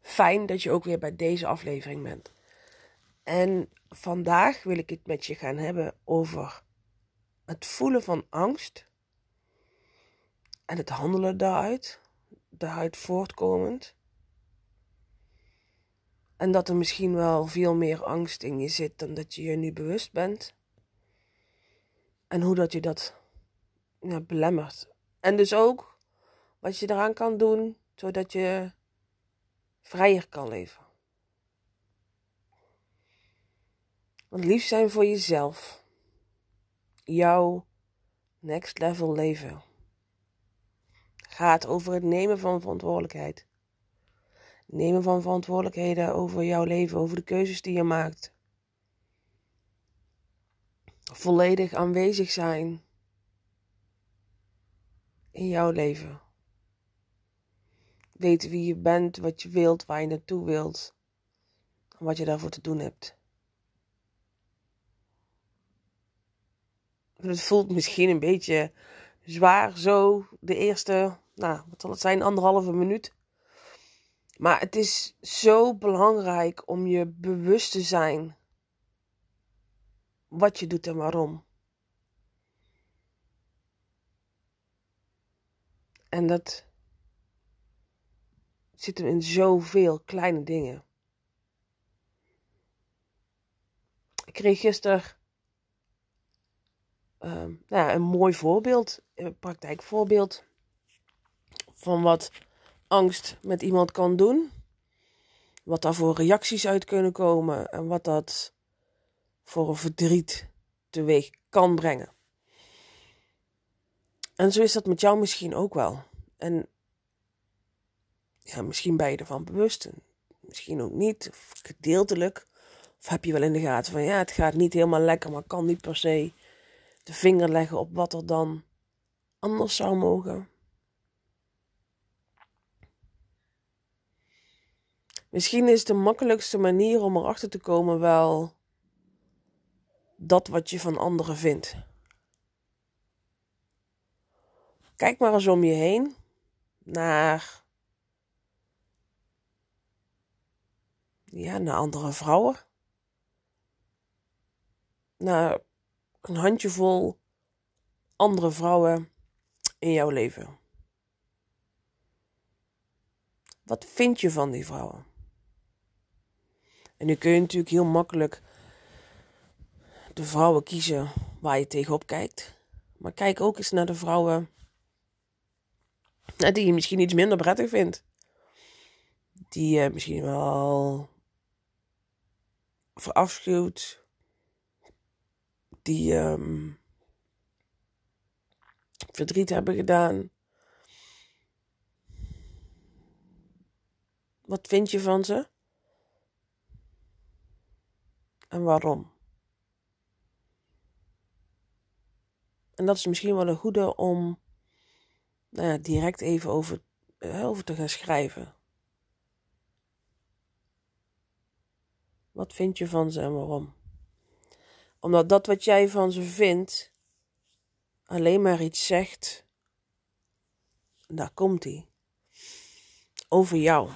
fijn dat je ook weer bij deze aflevering bent. En vandaag wil ik het met je gaan hebben over het voelen van angst en het handelen daaruit, daaruit voortkomend. En dat er misschien wel veel meer angst in je zit dan dat je je nu bewust bent. En hoe dat je dat ja, belemmert. En dus ook wat je eraan kan doen, zodat je vrijer kan leven. Want lief zijn voor jezelf. Jouw next level leven. Gaat over het nemen van verantwoordelijkheid. Nemen van verantwoordelijkheden over jouw leven, over de keuzes die je maakt. Volledig aanwezig zijn in jouw leven. Weten wie je bent, wat je wilt, waar je naartoe wilt. En wat je daarvoor te doen hebt. Het voelt misschien een beetje zwaar zo de eerste, nou, wat zal het zijn, anderhalve minuut. Maar het is zo belangrijk om je bewust te zijn wat je doet en waarom. En dat zit hem in zoveel kleine dingen. Ik kreeg gisteren uh, nou een mooi voorbeeld, een praktijkvoorbeeld van wat angst met iemand kan doen. Wat daar voor reacties uit kunnen komen en wat dat voor een verdriet teweeg kan brengen. En zo is dat met jou misschien ook wel. En ja, misschien ben je ervan bewust, misschien ook niet, of gedeeltelijk. Of heb je wel in de gaten van ja, het gaat niet helemaal lekker, maar kan niet per se de vinger leggen op wat er dan anders zou mogen. Misschien is de makkelijkste manier om erachter te komen wel dat wat je van anderen vindt. Kijk maar eens om je heen naar, ja, naar andere vrouwen. Naar een handjevol andere vrouwen in jouw leven. Wat vind je van die vrouwen? En nu kun je natuurlijk heel makkelijk de vrouwen kiezen waar je tegenop kijkt. Maar kijk ook eens naar de vrouwen die je misschien iets minder prettig vindt. Die je misschien wel verafschuwt. Die um, verdriet hebben gedaan. Wat vind je van ze? En waarom? En dat is misschien wel een goede om nou ja, direct even over, uh, over te gaan schrijven. Wat vind je van ze en waarom? Omdat dat wat jij van ze vindt alleen maar iets zegt. Daar komt hij. Over jou.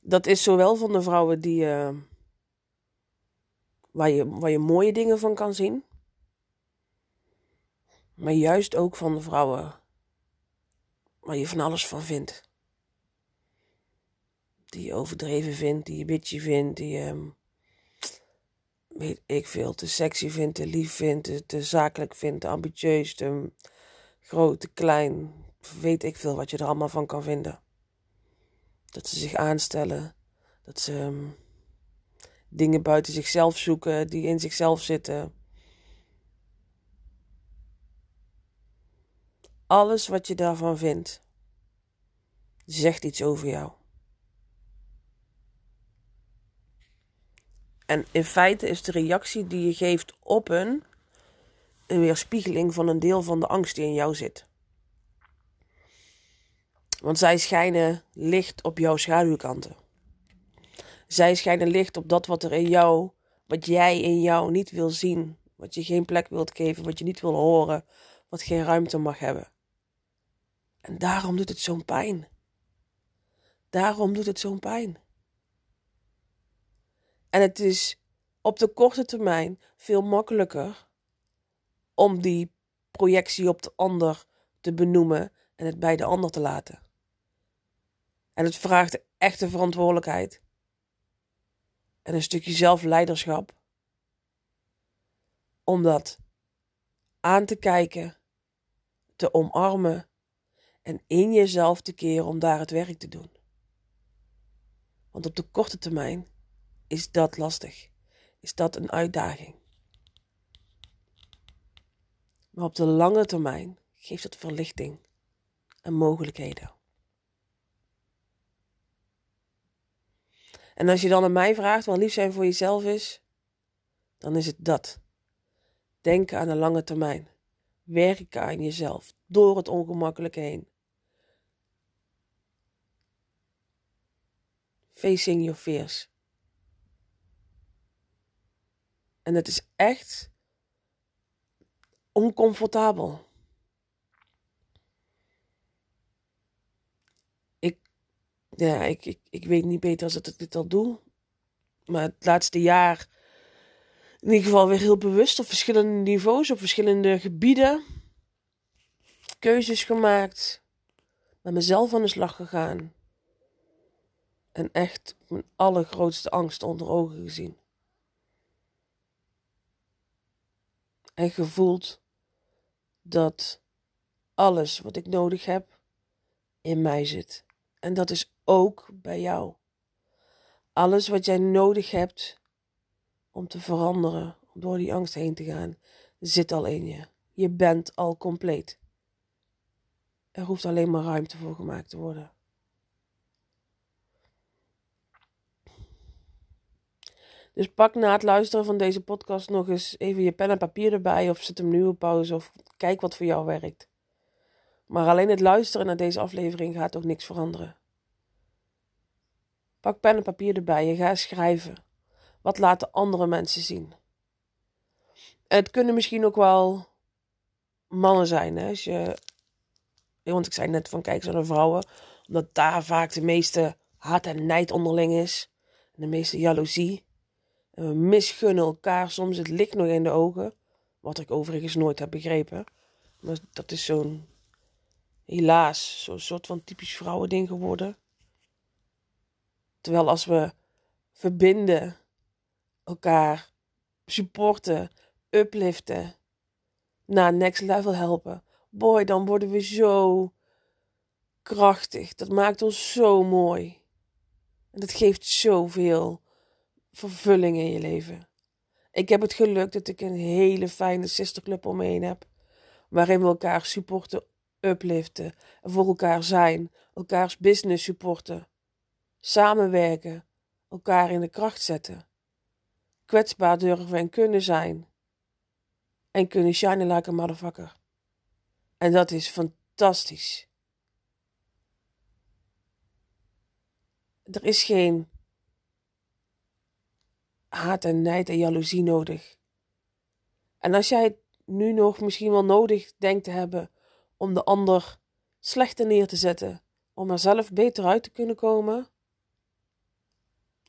Dat is zowel van de vrouwen die, uh, waar, je, waar je mooie dingen van kan zien. Maar juist ook van de vrouwen waar je van alles van vindt. Die je overdreven vindt, die je bitchy vindt, die je, weet ik veel, te sexy vindt, te lief vindt, te, zakelijk vindt, te ambitieus, te groot, te klein. Weet ik veel wat je er allemaal van kan vinden. Dat ze zich aanstellen, dat ze um, dingen buiten zichzelf zoeken die in zichzelf zitten. Alles wat je daarvan vindt, zegt iets over jou. En in feite is de reactie die je geeft op een een weerspiegeling van een deel van de angst die in jou zit. Want zij schijnen licht op jouw schaduwkanten. Zij schijnen licht op dat wat er in jou, wat jij in jou niet wil zien, wat je geen plek wilt geven, wat je niet wil horen, wat geen ruimte mag hebben. En daarom doet het zo'n pijn. Daarom doet het zo'n pijn. En het is op de korte termijn veel makkelijker om die projectie op de ander te benoemen en het bij de ander te laten. En het vraagt echte verantwoordelijkheid en een stukje zelfleiderschap om dat aan te kijken, te omarmen en in jezelf te keren om daar het werk te doen. Want op de korte termijn is dat lastig, is dat een uitdaging. Maar op de lange termijn geeft het verlichting en mogelijkheden. En als je dan aan mij vraagt wat lief zijn voor jezelf is, dan is het dat. Denken aan de lange termijn. Werken aan jezelf door het ongemakkelijke heen. Facing your fears. En het is echt oncomfortabel. Ik, ja, ik, ik, ik weet niet beter als dat ik dit al doe. Maar het laatste jaar in ieder geval weer heel bewust op verschillende niveaus, op verschillende gebieden. Keuzes gemaakt. Met mezelf aan de slag gegaan. En echt mijn allergrootste angst onder ogen gezien. En gevoeld dat alles wat ik nodig heb in mij zit. En dat is ook bij jou. Alles wat jij nodig hebt om te veranderen, om door die angst heen te gaan, zit al in je. Je bent al compleet. Er hoeft alleen maar ruimte voor gemaakt te worden. Dus pak na het luisteren van deze podcast nog eens even je pen en papier erbij of zet hem nu op pauze of kijk wat voor jou werkt. Maar alleen het luisteren naar deze aflevering gaat ook niks veranderen. Pak pen en papier erbij en ga schrijven. Wat laten andere mensen zien? Het kunnen misschien ook wel mannen zijn, hè? Als je, want ik zei net van kijk zo naar vrouwen, omdat daar vaak de meeste haat en nijd onderling is. De meeste jaloezie. We misgunnen elkaar soms het licht nog in de ogen. Wat ik overigens nooit heb begrepen. Maar dat is zo'n, helaas, zo'n soort van typisch vrouwending geworden. Terwijl als we verbinden, elkaar supporten, upliften, naar next level helpen. Boy, dan worden we zo krachtig. Dat maakt ons zo mooi. En dat geeft zoveel vervulling in je leven. Ik heb het geluk dat ik een hele fijne sisterclub om me heen heb. Waarin we elkaar supporten, upliften. En voor elkaar zijn. Elkaars business supporten. Samenwerken. Elkaar in de kracht zetten. Kwetsbaar durven en kunnen zijn. En kunnen shinen like a motherfucker. En dat is fantastisch. Er is geen haat en nijd en jaloezie nodig. En als jij het nu nog misschien wel nodig denkt te hebben om de ander slechter neer te zetten, om er zelf beter uit te kunnen komen,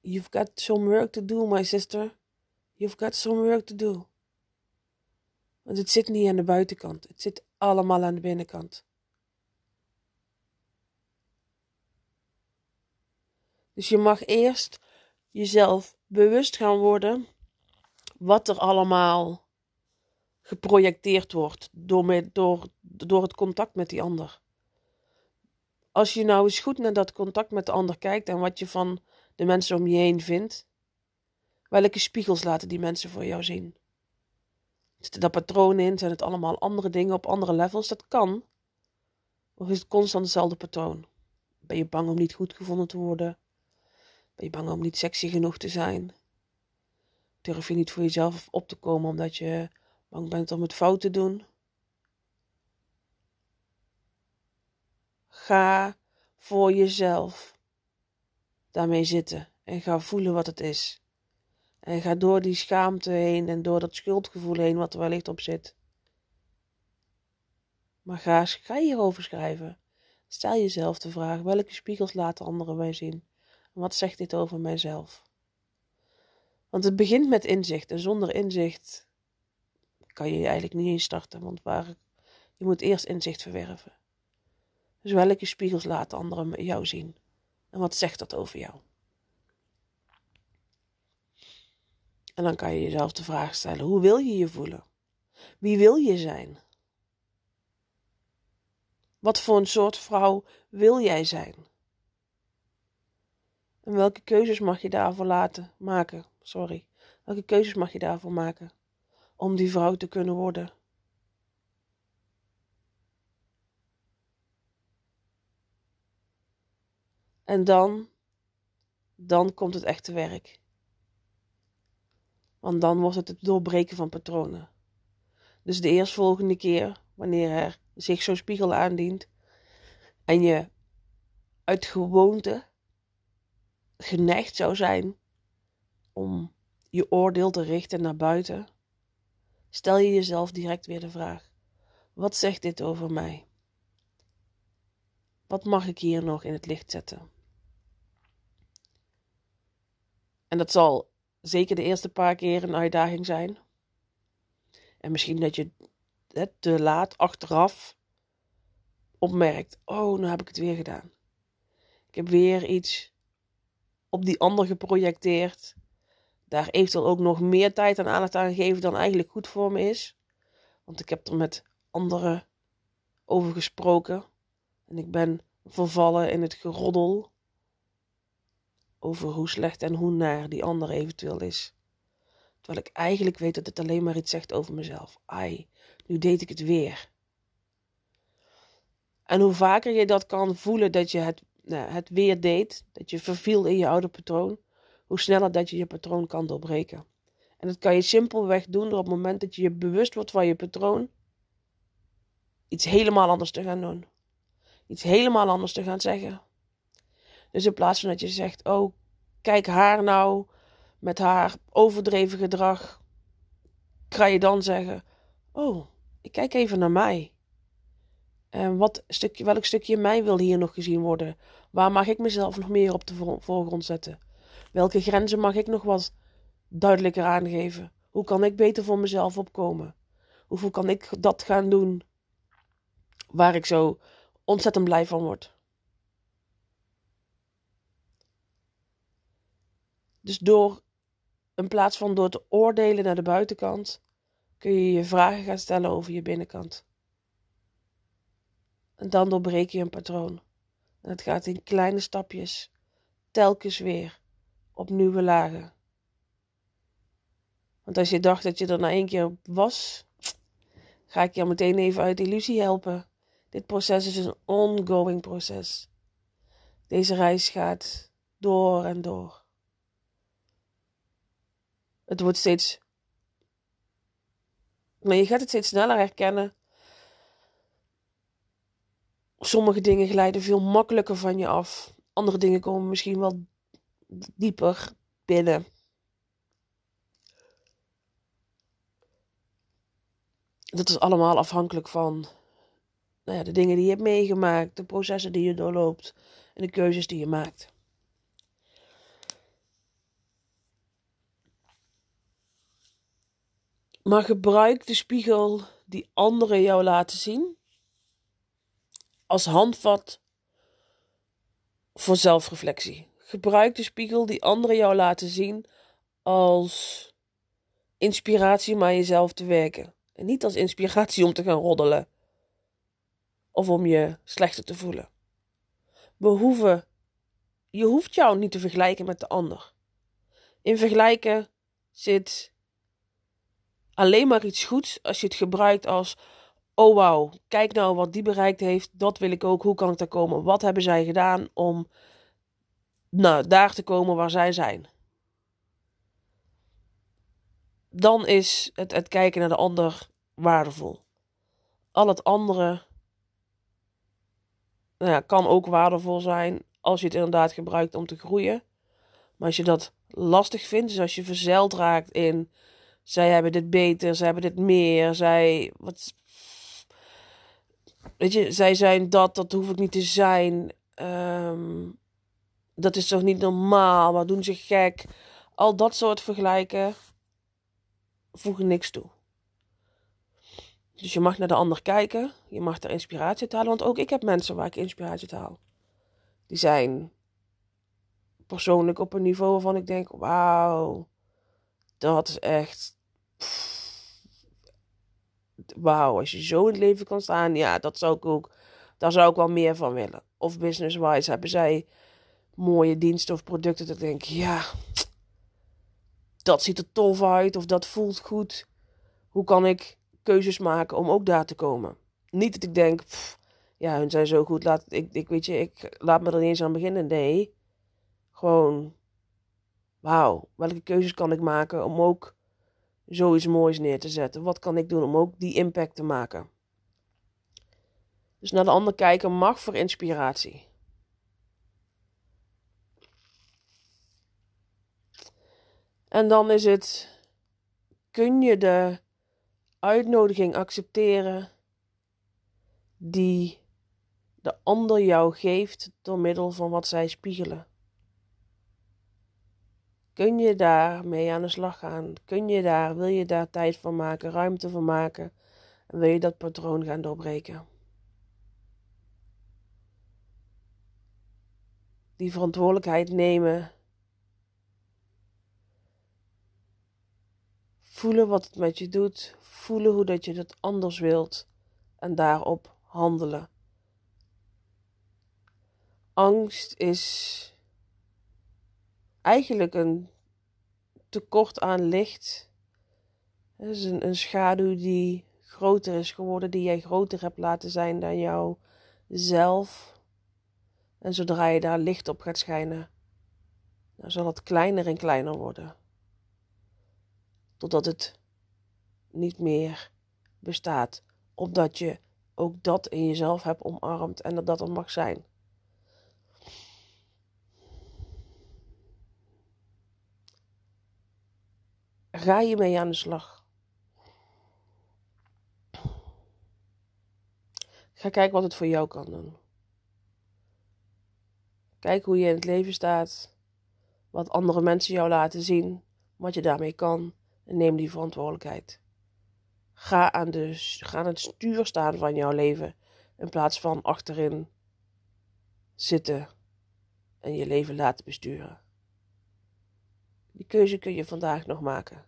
you've got some work to do, my sister. You've got some work to do. Want het zit niet aan de buitenkant, het zit allemaal aan de binnenkant. Dus je mag eerst jezelf bewust gaan worden wat er allemaal geprojecteerd wordt door, door, door het contact met die ander. Als je nou eens goed naar dat contact met de ander kijkt en wat je van de mensen om je heen vindt, welke spiegels laten die mensen voor jou zien? Zitten daar patronen in? Zijn het allemaal andere dingen op andere levels? Dat kan. Of is het constant hetzelfde patroon? Ben je bang om niet goed gevonden te worden? Ben je bang om niet sexy genoeg te zijn? Durf je niet voor jezelf op te komen omdat je bang bent om het fout te doen? Ga voor jezelf daarmee zitten en ga voelen wat het is. En ga door die schaamte heen en door dat schuldgevoel heen wat er wellicht op zit. Maar ga, ga hierover schrijven. Stel jezelf de vraag: welke spiegels laten anderen mij zien? Wat zegt dit over mijzelf? Want het begint met inzicht en zonder inzicht kan je eigenlijk niet eens starten, want waar, je moet eerst inzicht verwerven. Dus welke spiegels laten anderen jou zien? En wat zegt dat over jou? En dan kan je jezelf de vraag stellen: hoe wil je je voelen? Wie wil je zijn? Wat voor een soort vrouw wil jij zijn? En welke keuzes mag je daarvoor laten maken? Sorry. Welke keuzes mag je daarvoor maken om die vrouw te kunnen worden? En dan, dan komt het echte werk. Want dan wordt het het doorbreken van patronen. Dus de eerstvolgende keer, wanneer er zich zo'n spiegel aandient en je uit gewoonte geneigd zou zijn om je oordeel te richten naar buiten, stel je jezelf direct weer de vraag: wat zegt dit over mij? Wat mag ik hier nog in het licht zetten? En dat zal zeker de eerste paar keer een uitdaging zijn. En misschien dat je het te laat achteraf opmerkt: oh, nu heb ik het weer gedaan. Ik heb weer iets op die ander geprojecteerd. Daar eventueel ook nog meer tijd en aandacht aan gegeven dan eigenlijk goed voor me is. Want ik heb er met anderen over gesproken. En ik ben vervallen in het geroddel over hoe slecht en hoe naar die ander eventueel is. Terwijl ik eigenlijk weet dat het alleen maar iets zegt over mezelf. Ai, nu deed ik het weer. En hoe vaker je dat kan voelen dat je het, nou, het weer deed, dat je verviel in je oude patroon, hoe sneller dat je je patroon kan doorbreken. En dat kan je simpelweg doen door op het moment dat je je bewust wordt van je patroon, iets helemaal anders te gaan doen. Iets helemaal anders te gaan zeggen. Dus in plaats van dat je zegt: Oh, kijk haar nou met haar overdreven gedrag, ga je dan zeggen: Oh, ik kijk even naar mij. En wat stukje, welk stukje mij wil hier nog gezien worden? Waar mag ik mezelf nog meer op de voorgrond zetten? Welke grenzen mag ik nog wat duidelijker aangeven? Hoe kan ik beter voor mezelf opkomen? Hoeveel kan ik dat gaan doen waar ik zo ontzettend blij van word? Dus door, in plaats van door te oordelen naar de buitenkant, kun je je vragen gaan stellen over je binnenkant. En dan doorbreek je een patroon. En het gaat in kleine stapjes, telkens weer, op nieuwe lagen. Want als je dacht dat je er na één keer was, ga ik je meteen even uit illusie helpen. Dit proces is een ongoing proces. Deze reis gaat door en door. Het wordt steeds. Maar je gaat het steeds sneller herkennen. Sommige dingen glijden veel makkelijker van je af. Andere dingen komen misschien wel dieper binnen. Dat is allemaal afhankelijk van nou ja, de dingen die je hebt meegemaakt, de processen die je doorloopt en de keuzes die je maakt. Maar gebruik de spiegel die anderen jou laten zien als handvat voor zelfreflectie. Gebruik de spiegel die anderen jou laten zien als inspiratie om aan jezelf te werken. En niet als inspiratie om te gaan roddelen. Of om je slechter te voelen. Je hoeft jou niet te vergelijken met de ander. In vergelijken zit alleen maar iets goeds als je het gebruikt als: oh wauw, kijk nou wat die bereikt heeft, dat wil ik ook, hoe kan ik daar komen? Wat hebben zij gedaan om nou, daar te komen waar zij zijn? Dan is het, het kijken naar de ander waardevol. Al het andere nou ja, kan ook waardevol zijn als je het inderdaad gebruikt om te groeien. Maar als je dat lastig vindt, dus als je verzeild raakt in zij hebben dit beter, zij hebben dit meer, zij. Wat, weet je, zij zijn dat, dat hoef ik niet te zijn. Ehm, dat is toch niet normaal, maar doen ze gek. Al dat soort vergelijken voegen niks toe. Dus je mag naar de ander kijken, je mag er inspiratie uit halen, want ook ik heb mensen waar ik inspiratie uit haal. Die zijn persoonlijk op een niveau waarvan ik denk: wauw, dat is echt wauw, als je zo in het leven kan staan, ja, dat zou ik ook, daar zou ik wel meer van willen. Of business-wise hebben zij mooie diensten of producten dat ik denk, ja, dat ziet er tof uit of dat voelt goed. Hoe kan ik keuzes maken om ook daar te komen? Niet dat ik denk, ja, hun zijn zo goed, laat, ik, ik weet je, ik laat me er niet eens aan beginnen. Nee, gewoon, wauw, welke keuzes kan ik maken om ook zoiets moois neer te zetten? Wat kan ik doen om ook die impact te maken? Dus naar de ander kijken mag voor inspiratie. En dan is het: kun je de uitnodiging accepteren die de ander jou geeft door middel van wat zij spiegelen? Kun je daar mee aan de slag gaan? Kun je daar, wil je daar tijd van maken, ruimte van maken? En wil je dat patroon gaan doorbreken? Die verantwoordelijkheid nemen. Voelen wat het met je doet. Voelen hoe dat je het anders wilt. En daarop handelen. Angst is eigenlijk een tekort aan licht. Het is een, schaduw die groter is geworden, die jij groter hebt laten zijn dan jouzelf. En zodra je daar licht op gaat schijnen, dan zal het kleiner en kleiner worden. Totdat het niet meer bestaat. Opdat je ook dat in jezelf hebt omarmd en dat dat er mag zijn. Ga je mee aan de slag. Ga kijken wat het voor jou kan doen. Kijk hoe je in het leven staat. Wat andere mensen jou laten zien. Wat je daarmee kan. En neem die verantwoordelijkheid. Ga aan, de, ga aan het stuur staan van jouw leven. In plaats van achterin zitten en je leven laten besturen. Die keuze kun je vandaag nog maken.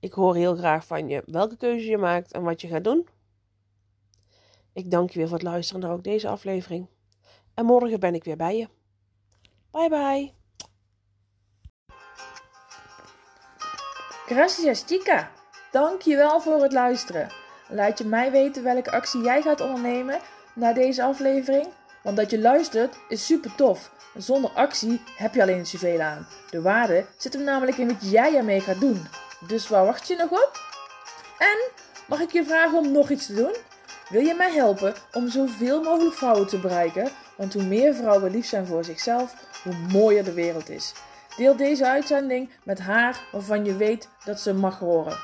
Ik hoor heel graag van je welke keuze je maakt en wat je gaat doen. Ik dank je weer voor het luisteren naar ook deze aflevering. En morgen ben ik weer bij je. Bye bye. Gracias chica. Dank je wel voor het luisteren. Laat je mij weten welke actie jij gaat ondernemen na deze aflevering. Want dat je luistert is super tof. Zonder actie heb je alleen zoveel aan. De waarde zit hem namelijk in wat jij ermee gaat doen. Dus waar wacht je nog op? En mag ik je vragen om nog iets te doen? Wil je mij helpen om zoveel mogelijk vrouwen te bereiken? Want hoe meer vrouwen lief zijn voor zichzelf, hoe mooier de wereld is. Deel deze uitzending met haar waarvan je weet dat ze mag horen.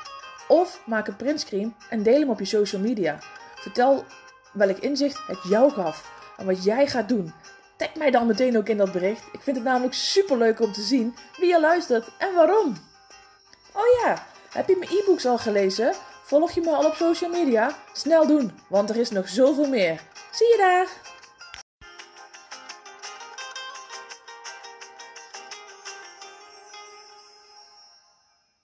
Of maak een printscreen en deel hem op je social media. Vertel welk inzicht het jou gaf en wat jij gaat doen. Tag mij dan meteen ook in dat bericht. Ik vind het namelijk super leuk om te zien wie je luistert en waarom. Oh ja, heb je mijn e-books al gelezen? Volg je me al op social media? Snel doen, want er is nog zoveel meer. Zie je daar!